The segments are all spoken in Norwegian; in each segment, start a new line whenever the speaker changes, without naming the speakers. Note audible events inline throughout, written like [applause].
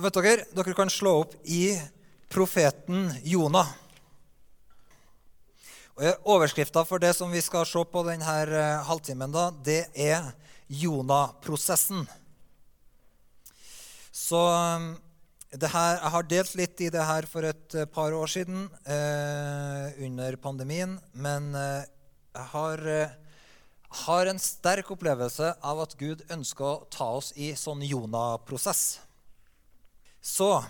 vet dere, dere kan slå opp i profeten Jonah. Overskrifta for det som vi skal se på denne eh, halvtimen, da, det er Jonah-prosessen. Så her, Jeg har delt litt i det her for et eh, par år siden, eh, under pandemien. Men eh, jeg har, eh, har, en sterk opplevelse av at Gud ønsker å ta oss i sånn Jonah-prosess. Så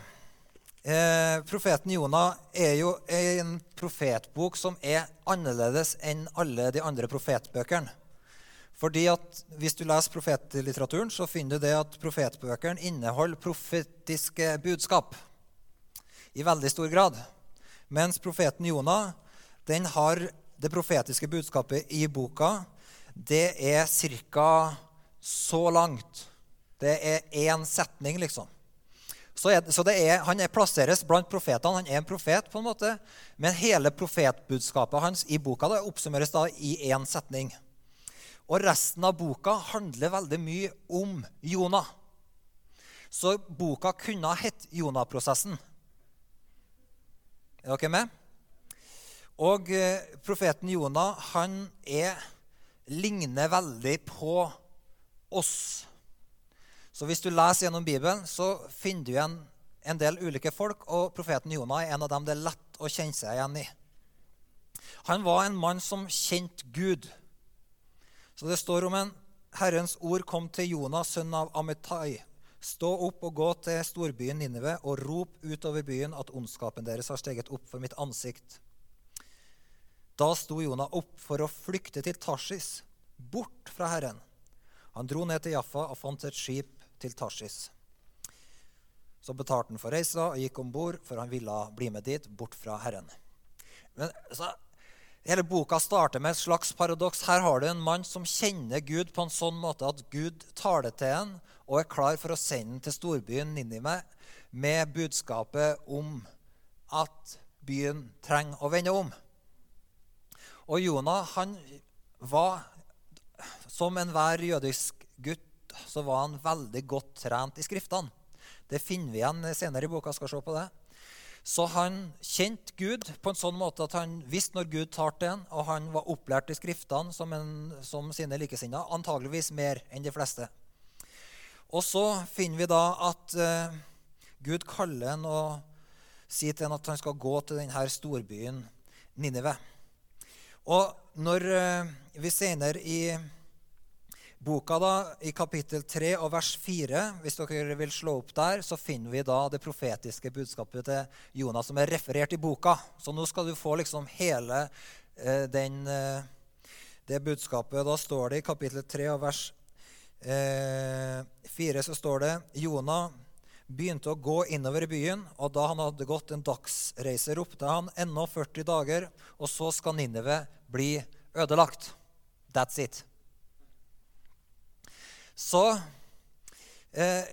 eh, Profeten Jonah er jo en profetbok som er annerledes enn alle de andre profetbøkene. Fordi at Hvis du leser profetlitteraturen, så finner du det at profetbøkene inneholder profetiske budskap i veldig stor grad. Mens profeten Jonah den har det profetiske budskapet i boka. Det er ca. så langt. Det er én setning, liksom. Så, er, så er, Han er plasseres blant profetene. Han er en profet, på en måte. Men hele profetbudskapet hans i boka da, oppsummeres da i én setning. Og resten av boka handler veldig mye om Jonah. Så boka kunne ha hett Jonah-prosessen. Er dere med? Og eh, profeten Jonah han er, ligner veldig på oss. Så hvis du leser gjennom Bibelen, så finner du igjen en del ulike folk, og profeten Jonah er en av dem det er lett å kjenne seg igjen i. Han var en mann som kjente Gud. Så det står om en Herrens ord kom til Jonah, sønn av Amitai. Stå opp og gå til storbyen Ninive og rop utover byen at ondskapen deres har steget opp for mitt ansikt. Da sto Jonah opp for å flykte til Tarsis, bort fra Herren. Han dro ned til Jaffa og fant et skip til Tarsis. Så betalte han for reisa og gikk om bord, for han ville bli med dit, bort fra Herren. Men så, Hele boka starter med et slags paradoks. Her har du en mann som kjenner Gud på en sånn måte at Gud taler til ham og er klar for å sende ham til storbyen Ninive med budskapet om at byen trenger å vende om. Og Jonah han var, som enhver jødisk gutt, så var han veldig godt trent i Skriftene. Det finner vi igjen senere i boka. skal se på det. Så han kjente Gud på en sånn måte at han visste når Gud tar til ham, og han var opplært i Skriftene som, en, som sine likesinnede, antageligvis mer enn de fleste. Og så finner vi da at uh, Gud kaller ham og sier til ham at han skal gå til denne storbyen Ninive. Og når uh, vi senere i boka, da, i kapittel 3 og vers 4, hvis dere vil slå opp der, så finner vi da det profetiske budskapet til Jonas som er referert i boka. Så nå skal du få liksom hele eh, den, eh, det budskapet. Da står det i kapittel 3 og vers eh, 4 så står det Jonah begynte å gå innover i byen, og da han hadde gått en dagsreise, ropte han ennå 40 dager, og så skal Ninive bli ødelagt. That's it så, eh,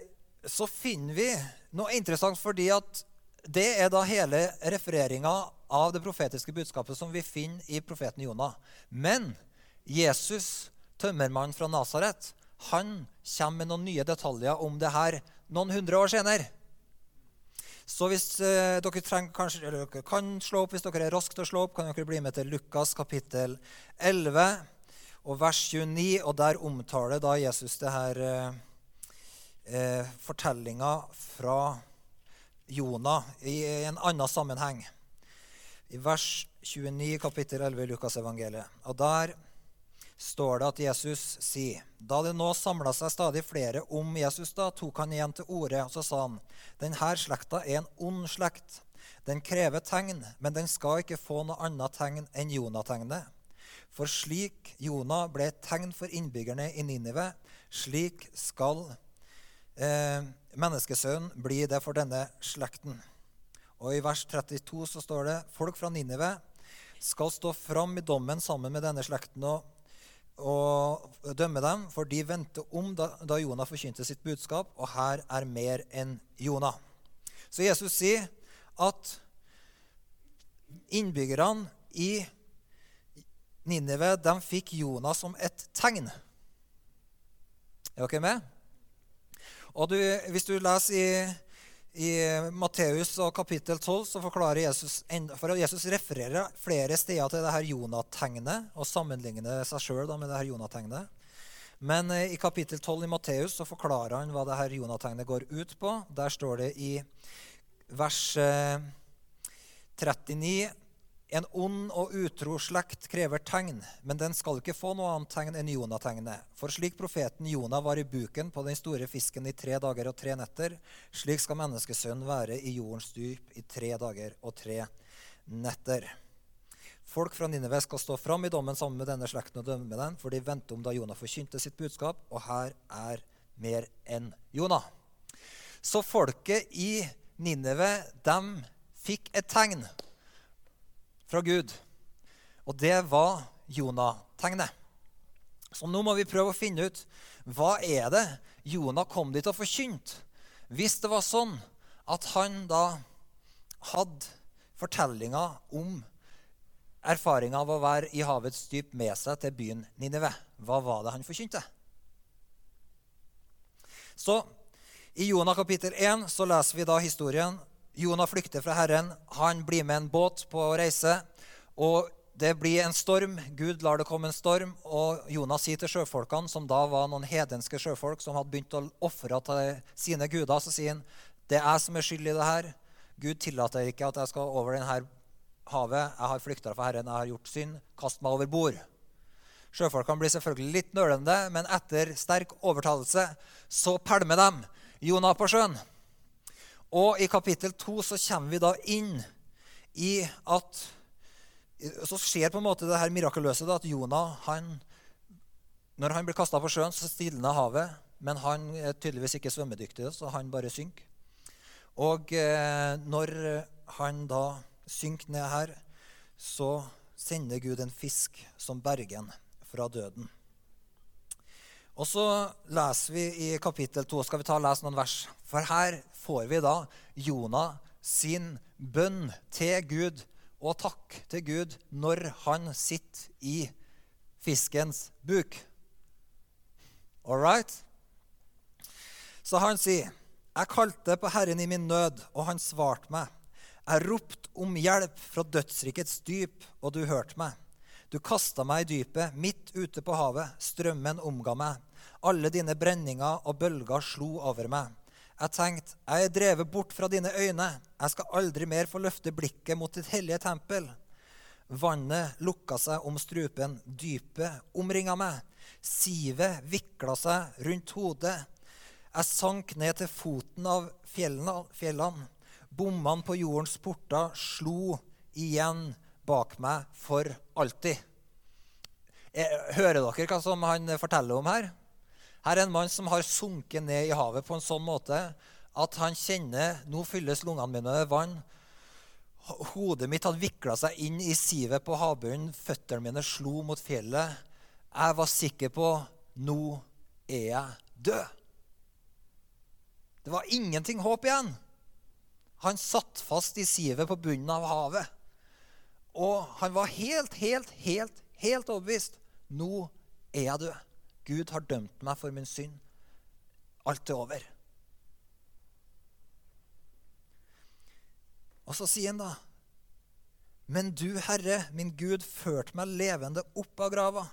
så finner vi noe interessant fordi at det er da hele refereringa av det profetiske budskapet som vi finner i profeten Jonah. Men Jesus, tømmermannen fra Nasaret, han kommer med noen nye detaljer om det her noen hundre år senere. Så hvis eh, dere trenger, kanskje, dere kan slå opp, hvis dere er raske til å slå opp, kan dere bli med til Lukas kapittel 11 og vers 29, og der omtaler da Jesus det her eh, eh fortellinga fra Jonah i en annen sammenheng. I vers 29 kapittel 11 i Lukasevangeliet. Og der står det at Jesus sier Da det nå samla seg stadig flere om Jesus, da tok han igjen til orde, og så sa han denne slekta er en ond slekt. Den krever tegn, men den skal ikke få noe annet tegn enn Jonah-tegnet. For slik Jonah ble et tegn for innbyggerne i Ninive, slik skal eh, menneskesønnen bli det for denne slekten. Og I vers 32 så står det folk fra Ninive skal stå fram i dommen sammen med denne slekten og, og dømme dem, for de vendte om da, da Jonah forkynte sitt budskap, og her er mer enn Jonah. Så Jesus sier at innbyggerne i Ninive de fikk Jonas som et tegn. Er dere med? Og du, Hvis du leser i, I Matteus kapittel 12 så forklarer Jesus For Jesus refererer flere steder til det her Jonategnet og sammenligner seg sjøl med det her Jonategnet. Men eh, i kapittel 12 i Matteus så forklarer han hva det her Jonategnet går ut på. Der står det i vers 39 eh, en ond og utro slekt krever tegn, men den skal ikke få noe annet tegn enn Jonategnet. For slik profeten Jonah var i buken på den store fisken i tre dager og tre netter, slik skal menneskesønnen være i jordens dyp i tre dager og tre netter. Folk fra Nineve skal stå fram i dommen sammen med denne slekten og dømme den, for de venter om da Jonah forkynte sitt budskap, og her er mer enn Jonah. Så folket i Nineve, de fikk et tegn fra Gud. Og det var Jonah-tegnet. Så nå må vi prøve å finne ut hva er det Jonah kom dit og forkynte. Hvis det var sånn at han da hadde fortellinga om erfaringa av å være i havets dyp med seg til byen Ninive, hva var det han forkynte? Så i Jonah kapittel 1 så leser vi da historien Jonah flykter fra Herren. Han blir med en båt på reise. og Det blir en storm. Gud lar det komme en storm. og Jonah sier til sjøfolkene, som da var noen hedenske sjøfolk som hadde begynt å ofre til sine guder, så sier han det er jeg som er skyld i det her. Gud tillater ikke at jeg skal over denne havet. Jeg har flykta fra Herren, jeg har gjort synd. Kast meg over bord. Sjøfolkene blir selvfølgelig litt nølende, men etter sterk overtalelse så pælmer de Jonah på sjøen. Og i kapittel 2 så kommer vi da inn i at Så skjer på en måte det her mirakuløse da, at Jonah han, Når han blir kasta på sjøen, så stilner havet. Men han er tydeligvis ikke svømmedyktig, så han bare synker. Og eh, når han da synker ned her, så sender Gud en fisk som berger ham fra døden. Og så leser vi i kapittel 2 skal vi ta og lese noen vers. For her får vi da Jonah sin bønn til Gud og takk til Gud når han sitter i fiskens buk. All right? Så han sier, 'Jeg kalte på Herren i min nød, og han svarte meg.' 'Jeg ropte om hjelp fra dødsrikets dyp, og du hørte meg.' 'Du kasta meg i dypet, midt ute på havet. Strømmen omga meg.' Alle dine brenninger og bølger slo over meg. Jeg tenkte, jeg er drevet bort fra dine øyne. Jeg skal aldri mer få løfte blikket mot ditt hellige tempel. Vannet lukka seg om strupen, dypet omringa meg. Sivet vikla seg rundt hodet. Jeg sank ned til foten av fjellene. Bommene på jordens porter slo igjen bak meg for alltid. Eh, hører dere hva som han forteller om her? Her er en mann som har sunket ned i havet på en sånn måte at han kjenner nå fylles lungene mine med vann. Hodet mitt hadde vikla seg inn i sivet på havbunnen. Føttene mine slo mot fjellet. Jeg var sikker på nå er jeg død. Det var ingenting håp igjen. Han satt fast i sivet på bunnen av havet. Og han var helt, helt, helt, helt overbevist. Nå er jeg død. Gud har dømt meg for min synd. Alt er over. Og så sier han da Men du, Herre, min Gud, førte meg levende opp av grava.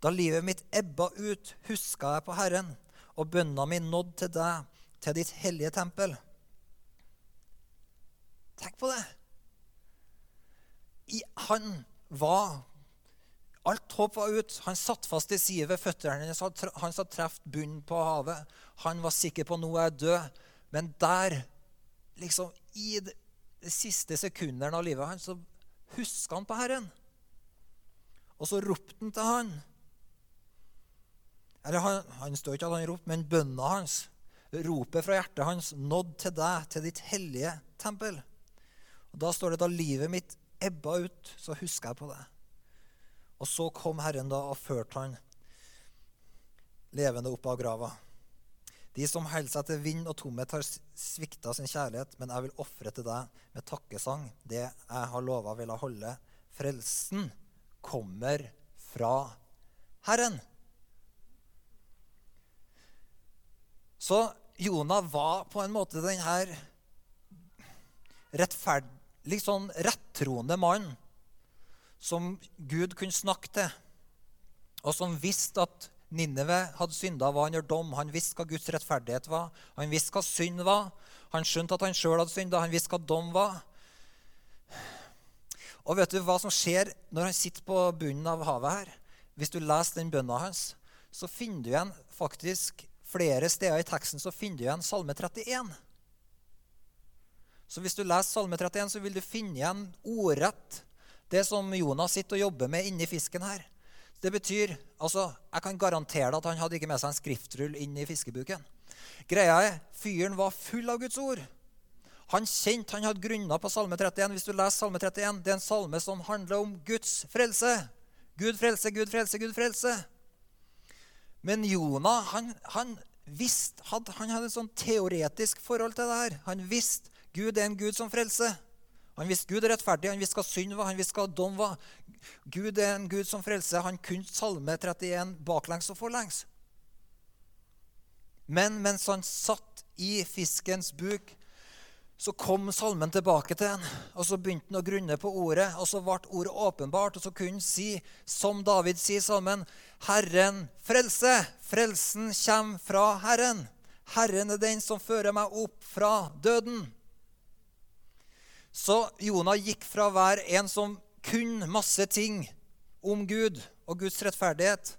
Da livet mitt ebba ut, huska jeg på Herren, og bønna mi nådd til deg, til ditt hellige tempel. Tenk på det. I, han var Alt håp var ut. Han satt fast i sivet. Føttene hennes. han satt truffet bunnen på havet. Han var sikker på nå er jeg død. Men der, liksom i de siste sekundene av livet hans, så huska han på Herren. Og så ropte han til han. Eller han, han står ikke at han ropte, men bønna hans, ropet fra hjertet hans, nådd til deg, til ditt hellige tempel. Og Da står det da livet mitt ebba ut, så husker jeg på det. Og så kom Herren da og førte han levende opp av grava. De som holder seg til vind og tomhet, har svikta sin kjærlighet, men jeg vil ofre til deg med takkesang det jeg har lova vil holde. Frelsen kommer fra Herren. Så Jonah var på en måte den her rettferdig, sånn rettroende mann som Gud kunne snakke til, og som visste at Ninneve hadde synda, var under dom. Han visste hva Guds rettferdighet var. Han visste hva synd var. Han skjønte at han sjøl hadde synda. Han visste hva dom var. Og vet du hva som skjer når han sitter på bunnen av havet her? Hvis du leser den bønna hans, så finner du igjen faktisk flere steder i teksten så finner du igjen Salme 31. Så hvis du leser Salme 31, så vil du finne igjen ordrett det som Jonas sitter og jobber med inni fisken her. Det betyr, altså, Jeg kan garantere deg at han hadde ikke med seg en skriftrull inn i fiskebuken. Greia er, Fyren var full av Guds ord. Han kjente, han hadde grunner på Salme 31. Hvis du leser Salme 31, Det er en salme som handler om Guds frelse. Gud frelse, Gud frelse, Gud frelse. Men Jonah han, han, visste, hadde, han hadde et sånn teoretisk forhold til det her. Han visste Gud er en Gud som frelser. Han visste Gud er rettferdig, han visste hva synd var, han visste hva dom var. Gud er en Gud som frelser. Han kunne Salme 31 baklengs og forlengs. Men mens han satt i fiskens buk, så kom salmen tilbake til ham, og så begynte han å grunne på ordet. Og så ble ordet åpenbart, og så kunne han si, som David sier i salmen, Herren frelse. Frelsen kommer fra Herren. Herren er den som fører meg opp fra døden. Så Jonah gikk fra å være en som kunne masse ting om Gud og Guds rettferdighet,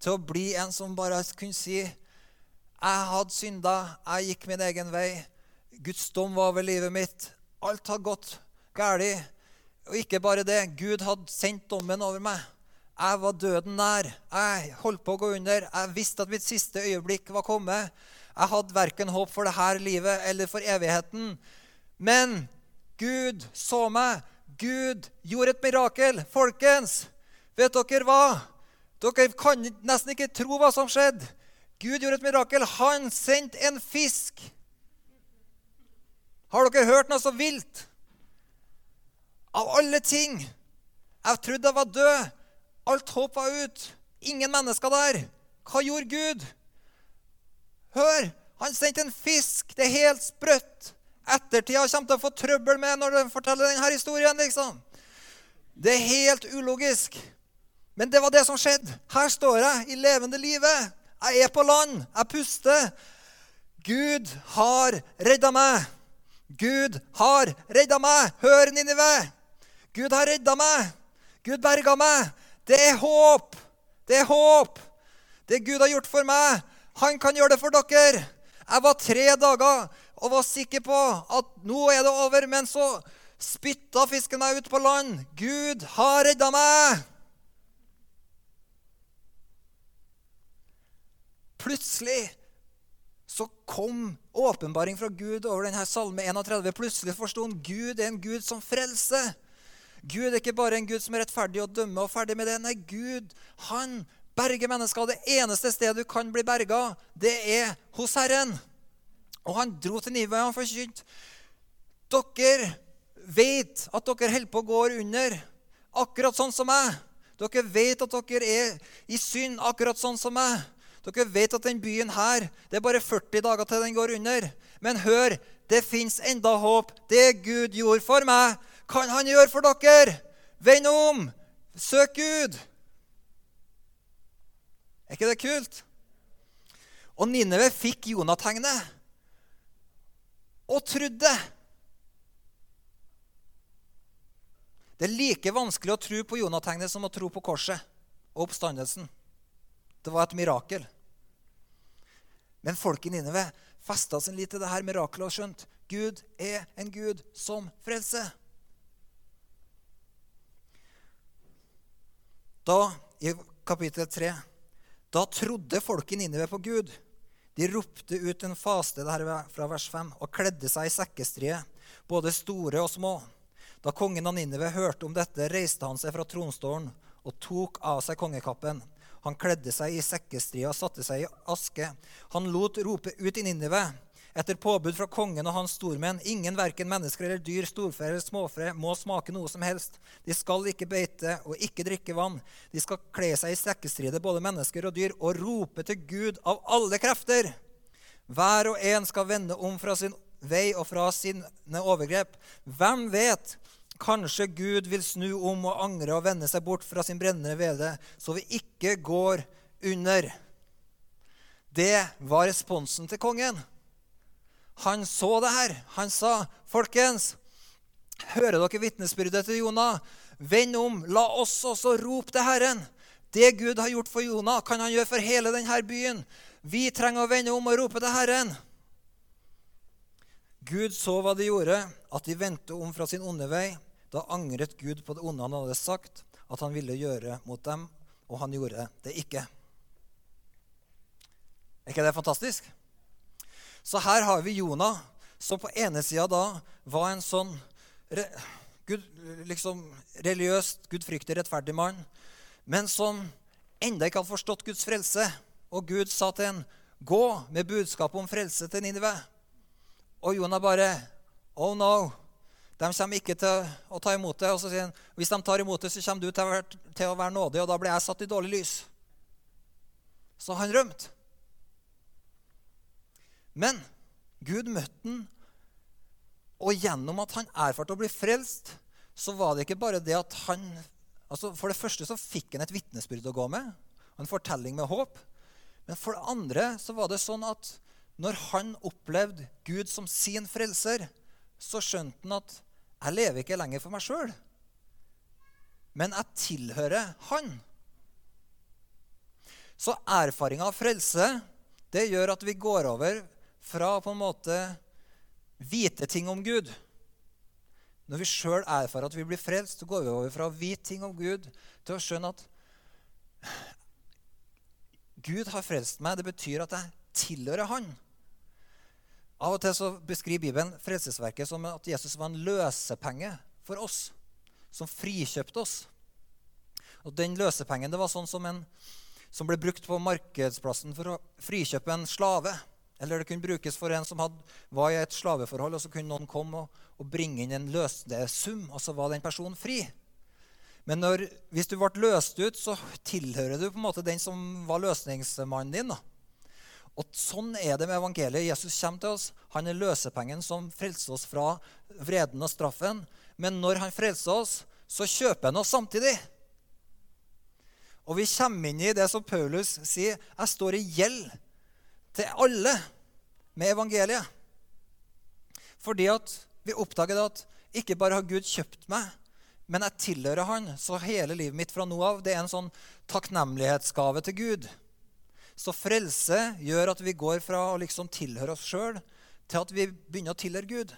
til å bli en som bare kunne si jeg hadde synda, jeg gikk min egen vei. Guds dom var over livet mitt. Alt har gått galt. Og ikke bare det. Gud hadde sendt dommen over meg. Jeg var døden nær. Jeg holdt på å gå under. Jeg visste at mitt siste øyeblikk var kommet. Jeg hadde verken håp for dette livet eller for evigheten. Men Gud så meg. Gud gjorde et mirakel. Folkens, vet dere hva? Dere kan nesten ikke tro hva som skjedde. Gud gjorde et mirakel. Han sendte en fisk. Har dere hørt noe så vilt? Av alle ting. Jeg trodde jeg var død. Alt håp var ut. Ingen mennesker der. Hva gjorde Gud? Hør! Han sendte en fisk. Det er helt sprøtt ettertida kommer til å få trøbbel med når de forteller denne historien. liksom. Det er helt ulogisk. Men det var det som skjedde. Her står jeg i levende livet. Jeg er på land. Jeg puster. Gud har redda meg. Gud har redda meg. Hør, Ninive. Gud har redda meg. Gud berga meg. Det er håp. Det er håp. Det Gud har gjort for meg, han kan gjøre det for dere. Jeg var tre dager og var sikker på at nå er det over. Men så spytta fisken meg ut på land. Gud har redda meg! Plutselig så kom åpenbaring fra Gud over denne salme 31. Plutselig forsto han Gud er en Gud som frelser. Gud er ikke bare en Gud som er rettferdig og dømmer og ferdig med det. Nei, Gud, han berger mennesker. Det eneste stedet du kan bli berga, det er hos Herren. Og han dro til Nivea og forkynte. Dere vet at dere holder på å gå under, akkurat sånn som meg. Dere vet at dere er i synd, akkurat sånn som meg. Dere vet at den byen her, det er bare 40 dager til den går under. Men hør, det fins enda håp. Det Gud gjorde for meg, kan han gjøre for dere. Vend om. Søk Gud. Er ikke det kult? Og Nineve fikk Jonategnet og trodde. Det er like vanskelig å tro på Jonategnet som å tro på korset og oppstandelsen. Det var et mirakel. Men folk i Ninive festa sin lit til dette mirakelet og skjønt Gud er en Gud som frelser. Da, i kapittel 3, da trodde folket i Ninive på Gud. De ropte ut en faste det her fra vers 5, og kledde seg i sekkestrie, både store og små. Da kongen av Ninive hørte om dette, reiste han seg fra tronstolen og tok av seg kongekappen. Han kledde seg i sekkestrie og satte seg i aske. Han lot rope ut i Ninive etter påbud fra kongen og hans stormenn, ingen verken mennesker eller dyr, storfe eller småfe, må smake noe som helst. De skal ikke beite og ikke drikke vann. De skal kle seg i sekkestride, både mennesker og dyr, og rope til Gud av alle krefter. Hver og en skal vende om fra sin vei og fra sine overgrep. Hvem vet? Kanskje Gud vil snu om og angre og vende seg bort fra sin brennende hvede, så vi ikke går under. Det var responsen til kongen. Han så det her. Han sa, 'Folkens, hører dere vitnesbyrdet til Jonah?' 'Vend om, la oss også rope til Herren.' Det Gud har gjort for Jonah, kan han gjøre for hele denne byen. Vi trenger å vende om og rope til Herren. Gud så hva de gjorde, at de vendte om fra sin onde vei. Da angret Gud på det onde han hadde sagt at han ville gjøre mot dem, og han gjorde det ikke. Er ikke det fantastisk? Så her har vi Jonah, som på ene sida da var en sånn Gud, liksom, religiøst, gudfryktig, rettferdig mann, men som enda ikke hadde forstått Guds frelse. Og Gud sa til ham, 'Gå med budskapet om frelse til Ninive.' Og Jonah bare 'Oh no'. De kommer ikke til å ta imot det. Og så sier han, 'Hvis de tar imot det, så kommer du til å, være, til å være nådig, og da blir jeg satt i dårlig lys.' Så han rømte. Men Gud møtte han, og gjennom at han erfarte å bli frelst, så var det ikke bare det at han altså For det første så fikk han et vitnesbyrd å gå med, en fortelling med håp. Men for det andre så var det sånn at når han opplevde Gud som sin frelser, så skjønte han at jeg lever ikke lenger for meg sjøl, men jeg tilhører Han. Så erfaringa av frelse det gjør at vi går over fra på en måte vite ting om Gud. Når vi sjøl erfarer at vi blir frelst, så går vi over fra å vite ting om Gud til å skjønne at Gud har frelst meg. Det betyr at jeg tilhører Han. Av og til så beskriver Bibelen frelsesverket som at Jesus var en løsepenge for oss. Som frikjøpte oss. Og Den løsepengen det var sånn som en som ble brukt på markedsplassen for å frikjøpe en slave. Eller det kunne brukes for en som hadde, var i et slaveforhold, og så kunne noen komme og, og bringe inn en løsesum, og så var den personen fri. Men når, hvis du ble løst ut, så tilhører du på en måte den som var løsningsmannen din. da. Og Sånn er det med evangeliet. Jesus kommer til oss. Han er løsepengen som frelser oss fra vreden og straffen. Men når han frelser oss, så kjøper han oss samtidig. Og vi kommer inn i det som Paulus sier. Jeg står i gjeld til alle med evangeliet. Fordi at vi oppdager at ikke bare har Gud kjøpt meg, men jeg tilhører Han. Så hele livet mitt fra nå av det er en sånn takknemlighetsgave til Gud. Så frelse gjør at vi går fra å liksom tilhøre oss sjøl til at vi begynner å tilhøre Gud.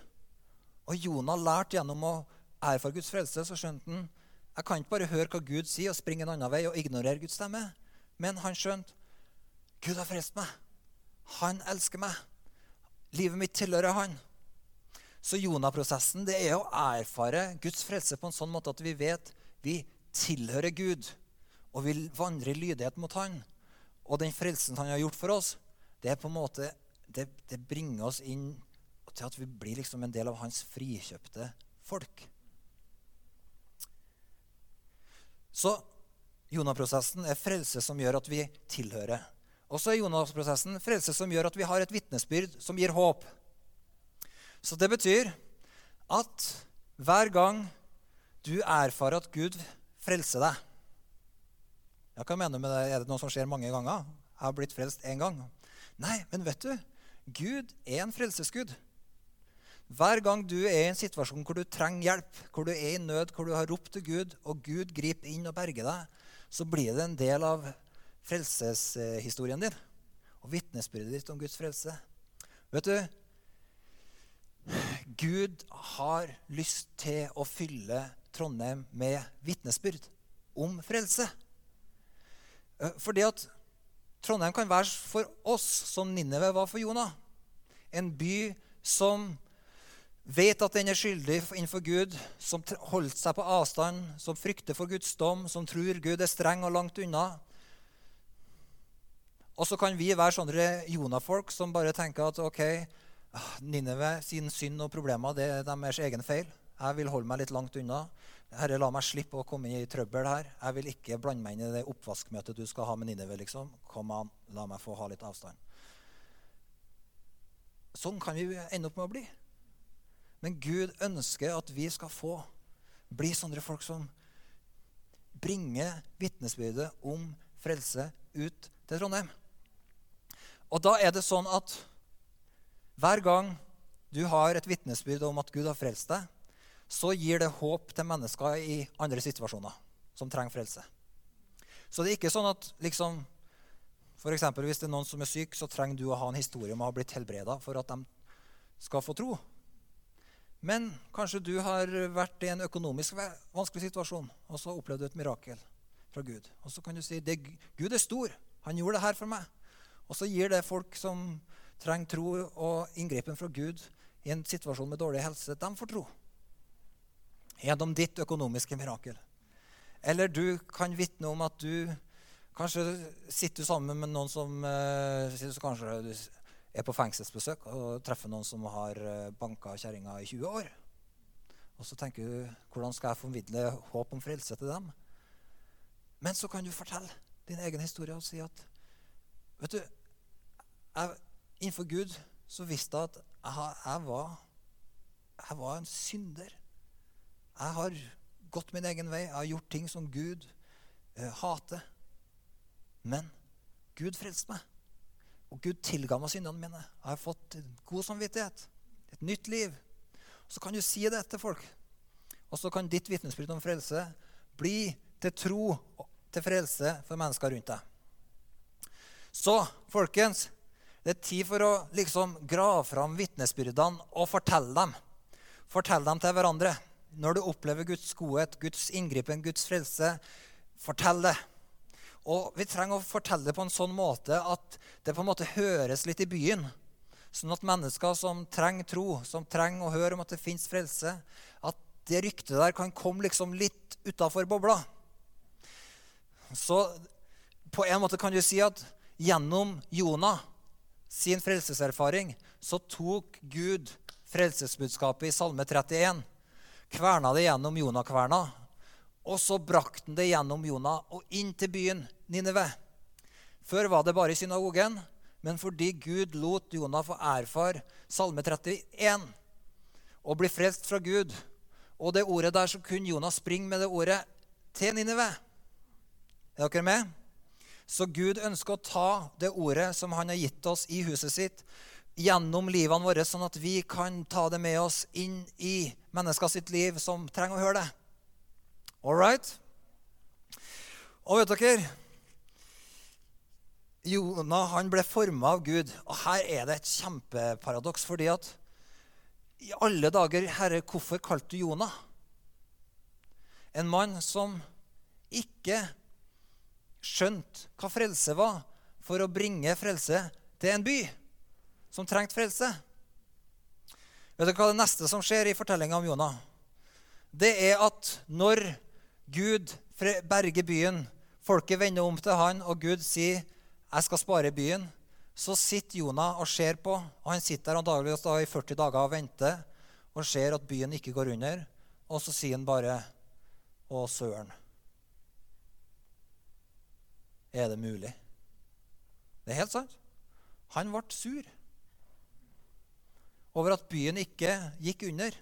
Og Jonah lærte gjennom å erfare Guds frelse, så skjønte han jeg kan ikke bare høre hva Gud sier, og springe en annen vei og ignorere Guds stemme. Men han skjønte Gud har frelst meg. Han elsker meg. Livet mitt tilhører han. Så Jonah-prosessen det er å erfare Guds frelse på en sånn måte at vi vet vi tilhører Gud, og vil vandre i lydighet mot Han. Og den frelsen han har gjort for oss, det er på en måte, det, det bringer oss inn til at vi blir liksom en del av hans frikjøpte folk. Så Jonah-prosessen er frelse som gjør at vi tilhører og så er Jonas-prosessen frelse som gjør at vi har et vitnesbyrd som gir håp. Så det betyr at hver gang du erfarer at Gud frelser deg Hva mener du med det? Er det noe som skjer mange ganger? Jeg har blitt frelst én gang. Nei, men vet du? Gud er en frelsesgud. Hver gang du er i en situasjon hvor du trenger hjelp, hvor du er i nød, hvor du har ropt til Gud, og Gud griper inn og berger deg, så blir det en del av frelseshistorien din og vitnesbyrdet ditt om Guds frelse. Vet du, Gud har lyst til å fylle Trondheim med vitnesbyrd om frelse. Eh, fordi at Trondheim kan være for oss som Ninneve var for Jonah. En by som vet at den er skyldig innenfor Gud, som holdt seg på avstand, som frykter for Guds dom, som tror Gud er streng og langt unna, og så kan vi være sånne Jonah-folk som bare tenker at ok, ah, Nineve sin synd og problemer det er deres egen feil. Jeg vil holde meg litt langt unna. Herre, la meg slippe å komme i trøbbel her. Jeg vil ikke blande meg inn i det oppvaskmøtet du skal ha med Nineve. liksom. Kom an, la meg få ha litt avstand. sånn kan vi ende opp med å bli. Men Gud ønsker at vi skal få bli sånne folk som bringer vitnesbyrdet om frelse ut til Trondheim. Og da er det sånn at hver gang du har et vitnesbyrd om at Gud har frelst deg, så gir det håp til mennesker i andre situasjoner som trenger frelse. Så det er ikke sånn at liksom, eksempel, Hvis det er noen som er syk, så trenger du å ha en historie om å ha blitt helbreda for at de skal få tro. Men kanskje du har vært i en økonomisk vanskelig situasjon og så opplevd et mirakel fra Gud. Og så kan du si at Gud er stor. Han gjorde det her for meg. Og så gir det folk som trenger tro og inngripen fra Gud i en situasjon med dårlig helse, de får tro. Gjennom ditt økonomiske mirakel. Eller du kan vitne om at du kanskje sitter sammen med noen som eh, kanskje er på fengselsbesøk og treffer noen som har eh, banka kjerringa i 20 år. Og så tenker du hvordan skal jeg formidle håp om frelse til dem? Men så kan du fortelle din egen historie og si at vet du, jeg, Innenfor Gud så visste jeg at jeg, jeg, var, jeg var en synder. Jeg har gått min egen vei. Jeg har gjort ting som Gud eh, hater. Men Gud frelste meg. Og Gud tilga meg syndene mine. Jeg har fått god samvittighet. Et nytt liv. Så kan du si det til folk. Og så kan ditt vitnesbyrd om frelse bli til tro til frelse for mennesker rundt deg. Så, folkens, det er tid for å liksom grave fram vitnesbyrdene og fortelle dem. Fortell dem til hverandre. Når du opplever Guds godhet, Guds inngripen, Guds frelse, fortell det. Og vi trenger å fortelle det på en sånn måte at det på en måte høres litt i byen. Sånn at mennesker som trenger tro, som trenger å høre om at det fins frelse, at det ryktet der kan komme liksom litt utafor bobla. Så på en måte kan du si at gjennom Jonah sin frelseserfaring så tok Gud frelsesbudskapet i Salme 31, kverna det gjennom Jonakverna, og så brakte han det gjennom Jonah og inn til byen Nineve. Før var det bare i synagogen, men fordi Gud lot Jonah få erfare Salme 31 og bli frelst fra Gud, og det ordet der, så kunne Jonah springe med det ordet til Nineve. Er dere med? Så Gud ønsker å ta det ordet som han har gitt oss i huset sitt, gjennom livene våre, sånn at vi kan ta det med oss inn i mennesker sitt liv som trenger å høre det. All right? Og vet dere Jonah han ble forma av Gud. Og her er det et kjempeparadoks. fordi at i alle dager, Herre, hvorfor kalte du Jonah? En mann som ikke skjønt hva frelse var, for å bringe frelse til en by som trengte frelse. Vet du hva det neste som skjer i fortellinga om Jonah? Det er at når Gud berger byen, folket vender om til han, og Gud sier 'Jeg skal spare byen', så sitter Jonah og ser på. og Han sitter der antakeligvis i 40 dager og venter og ser at byen ikke går under. Og så sier han bare 'Å, søren'. Er det mulig? Det er helt sant. Han ble sur over at byen ikke gikk under.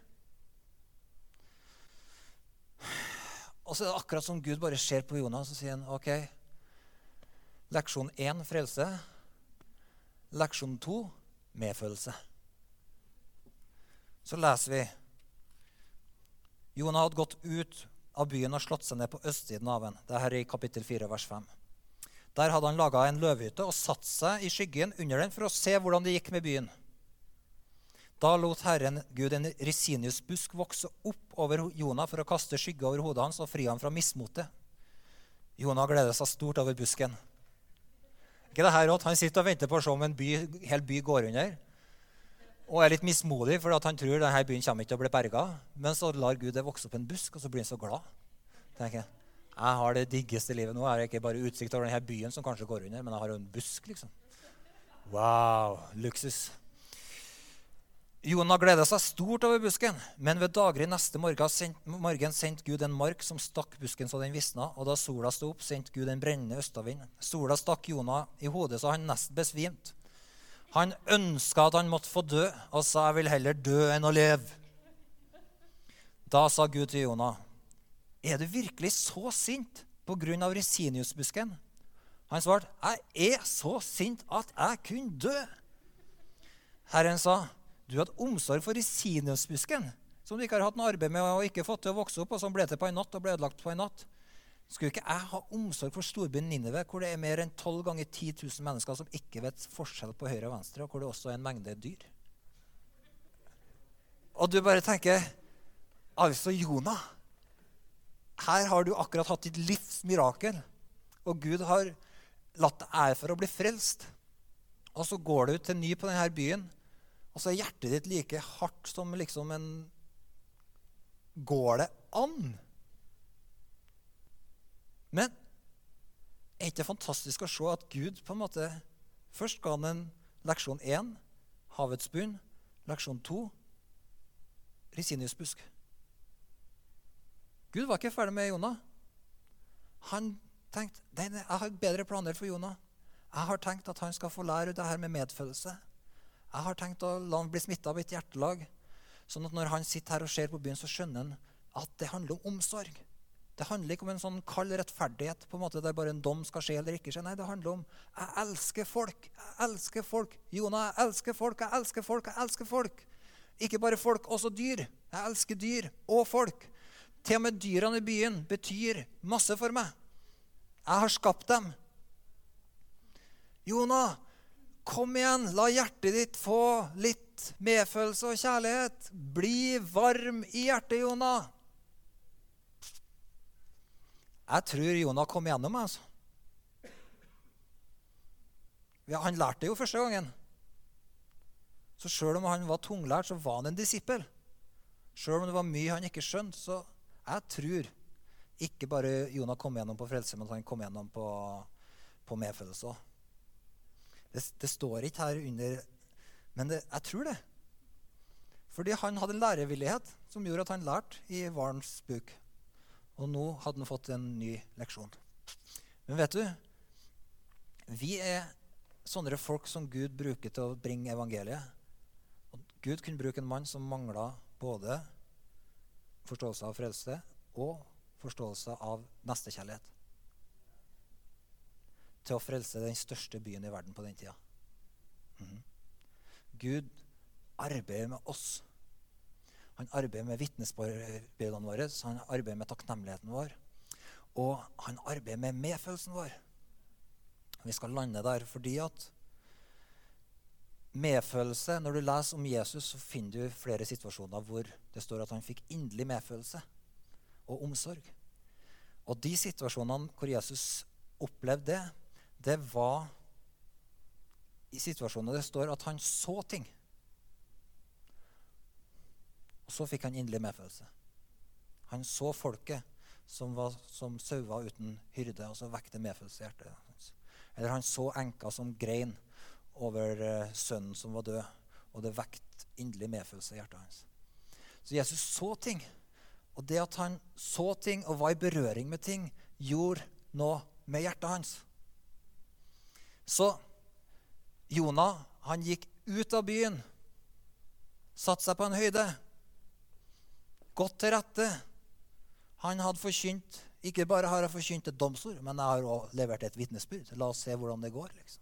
Og så er det akkurat som Gud bare ser på Jonas og sier han, ok, leksjon én frelse. Leksjon to medfølelse. Så leser vi Jonah hadde gått ut av byen og slått seg ned på østsiden av den. Dette er i kapittel 4, vers 5. Der hadde han laga en løvhytte og satt seg i skyggen under den for å se hvordan det gikk med byen. Da lot Herren Gud en risiniusbusk vokse opp over Jonah for å kaste skygge over hodet hans og fri ham fra mismotet. Jonah gleder seg stort over busken. Ikke det her rått? Han sitter og venter på å se om en by, hel by går under. Og er litt mismodig, for han tror denne byen kommer ikke til å bli berga. Men så lar Gud det vokse opp en busk, og så blir han så glad. tenker jeg. Jeg har det diggeste livet nå. Jeg har ikke bare utsikt over denne byen som kanskje går under, men jeg har jo en busk, liksom. Wow, luksus. Jonah gleda seg stort over busken, men ved daggry neste morgen sendte Gud en mark som stakk busken så den visna, og da sola sto opp, sendte Gud en brennende østavind. Sola stakk Jonah i hodet så han nesten besvimte. Han ønska at han måtte få dø, og sa 'jeg vil heller dø enn å leve'. Da sa Gud til Jonah, 'Er du virkelig så sint av resiniusbusken?' Han svarte, 'Jeg er så sint at jeg kunne dø.' Herren sa, 'Du hadde omsorg for resiniusbusken, som du ikke har hatt noe arbeid med og ikke fått til å vokse opp, og som ble til på en natt og ble ødelagt på en natt.' Skulle ikke jeg ha omsorg for storbyen Ninive, hvor det er mer enn 12 ganger 10 000 mennesker som ikke vet forskjell på høyre og venstre, og hvor det også er en mengde dyr? Og du bare tenker Altså, Jonah. Her har du akkurat hatt ditt livs mirakel, og Gud har latt deg for å bli frelst. Og så går du til ny på denne byen, og så er hjertet ditt like hardt som liksom en Går det an? Men er ikke det fantastisk å se at Gud på en måte først ga han en leksjon 1, havets bunn, leksjon 2, risiniusbusk. Gud var ikke ferdig med Jonah. Han tenkte jeg har bedre planer for Jonah. Jeg har tenkt at han skal få lære det her med medfølelse. Jeg har tenkt å la han bli smitta av et hjertelag, sånn at når han sitter her og ser på byen, så skjønner han at det handler om omsorg. Det handler ikke om en sånn kald rettferdighet på en måte der bare en dom skal skje eller ikke skje. Nei, det handler om jeg elsker folk. Jeg elsker folk. Jonah, jeg elsker folk. Jeg elsker folk. Jeg elsker folk. Ikke bare folk, også dyr. Jeg elsker dyr og folk. Til og med dyrene i byen betyr masse for meg. Jeg har skapt dem. Jonah, kom igjen. La hjertet ditt få litt medfølelse og kjærlighet. Bli varm i hjertet, Jonah. Jeg tror Jonah kom igjennom, altså. Han lærte det jo første gangen. Så sjøl om han var tunglært, så var han en disippel. Sjøl om det var mye han ikke skjønte, så jeg tror ikke bare Jonah kom gjennom på frelse, men han kom gjennom på, på medfølelse òg. Det, det, står ikke her under, men det, jeg tror det. Fordi han hadde en lærevillighet som gjorde at han lærte i hvalens buk. Og nå hadde han fått en ny leksjon. Men vet du, vi er sånne folk som Gud bruker til å bringe evangeliet. Og Gud kunne bruke en mann som mangla både forståelse av frelse og forståelse av nestekjærlighet. Til å frelse den største byen i verden på den tida. Mm. Gud arbeider med oss han arbeider med vitnesbyrdene våre, han arbeider med takknemligheten vår. Og han arbeider med medfølelsen vår. Vi skal lande der fordi at medfølelse Når du leser om Jesus, så finner du flere situasjoner hvor det står at han fikk inderlig medfølelse og omsorg. Og de situasjonene hvor Jesus opplevde det, det var i situasjoner det står at han så ting. Og så fikk han inderlig medfølelse. Han så folket som var som sauer uten hyrde, og så vekte medfølelse i hjertet hans. Eller han så enka som grein over uh, sønnen som var død, og det vekte inderlig medfølelse i hjertet hans. Så Jesus så ting. Og det at han så ting og var i berøring med ting, gjorde noe med hjertet hans. Så Jonah han gikk ut av byen, satte seg på en høyde gått til rette. Han hadde forkynt Ikke bare har jeg forkynt et domsord, men jeg har også levert et vitnesbyrd. La oss se hvordan det går. liksom.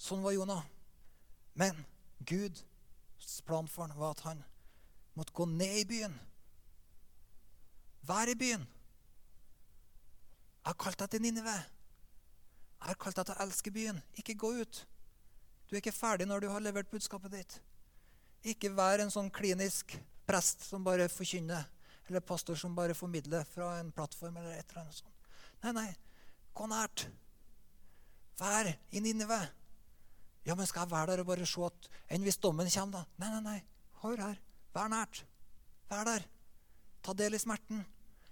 Sånn var Jonah. Men Guds plan for ham var at han måtte gå ned i byen. Være i byen. Jeg har kalt deg til Ninive. Jeg har kalt deg til å elske byen. Ikke gå ut. Du er ikke ferdig når du har levert budskapet ditt. Ikke vær en sånn klinisk prest som bare forkynner, eller pastor som bare formidler fra en plattform. eller et eller annet sånt. Nei, nei. Gå nært. Vær i Ninive. Ja, men skal jeg være der og bare se at enn hvis dommen kommer, da? Nei, nei, nei. Hør her. Vær nært. Vær der. Ta del i smerten.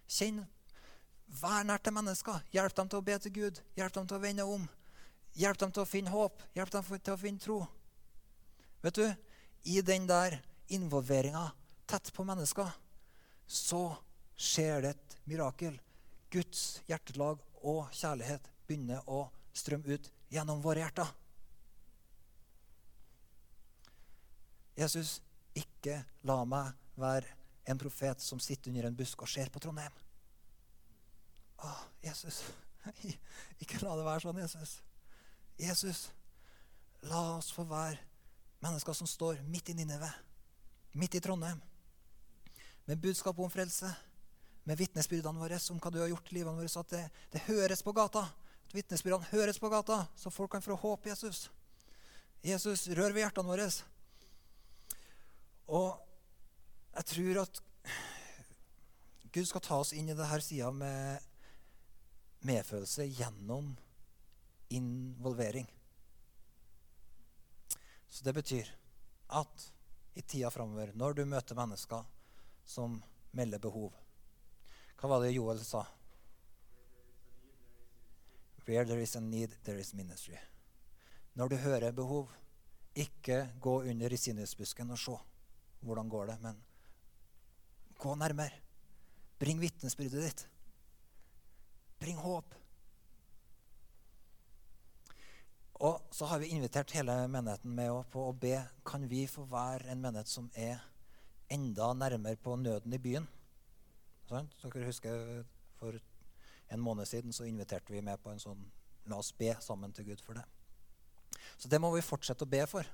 Kjenn. Vær nært til mennesker. Hjelp dem til å be til Gud. Hjelp dem til å vende om. Hjelp dem til å finne håp. Hjelp dem til å finne tro. Vet du, i den der involveringa tett på mennesker, så skjer det et mirakel. Guds hjertelag og kjærlighet begynner å strømme ut gjennom våre hjerter. Jesus, ikke la meg være en profet som sitter under en busk og ser på Trondheim. Å, Jesus, [laughs] ikke la det være sånn, Jesus. Jesus, la oss få være mennesker som står midt i Nineve, midt i Trondheim, med budskap om frelse, med vitnesbyrdene våre om hva du har gjort i livet vårt, at det, det høres på gata. At vitnesbyrdene høres på gata, så folk kan få håp Jesus. Jesus, rør ved hjertene våre. Og jeg tror at Gud skal ta oss inn i denne sida med medfølelse gjennom involvering. Så det betyr at i tida framover, når du møter mennesker som melder behov Hva var det Joel sa? Where there is a need, there is ministry. Når du hører behov, ikke gå under risinusbusken og se hvordan går det, men gå nærmere. Bring vitnesbyrdet ditt. Bring håp. Og så har vi invitert hele menigheten med på å be kan vi få være en menighet som er enda nærmere på nøden i byen. Sånn? Så dere husker For en måned siden så inviterte vi med på en sånn La oss be sammen til Gud for det. Så det må vi fortsette å be for.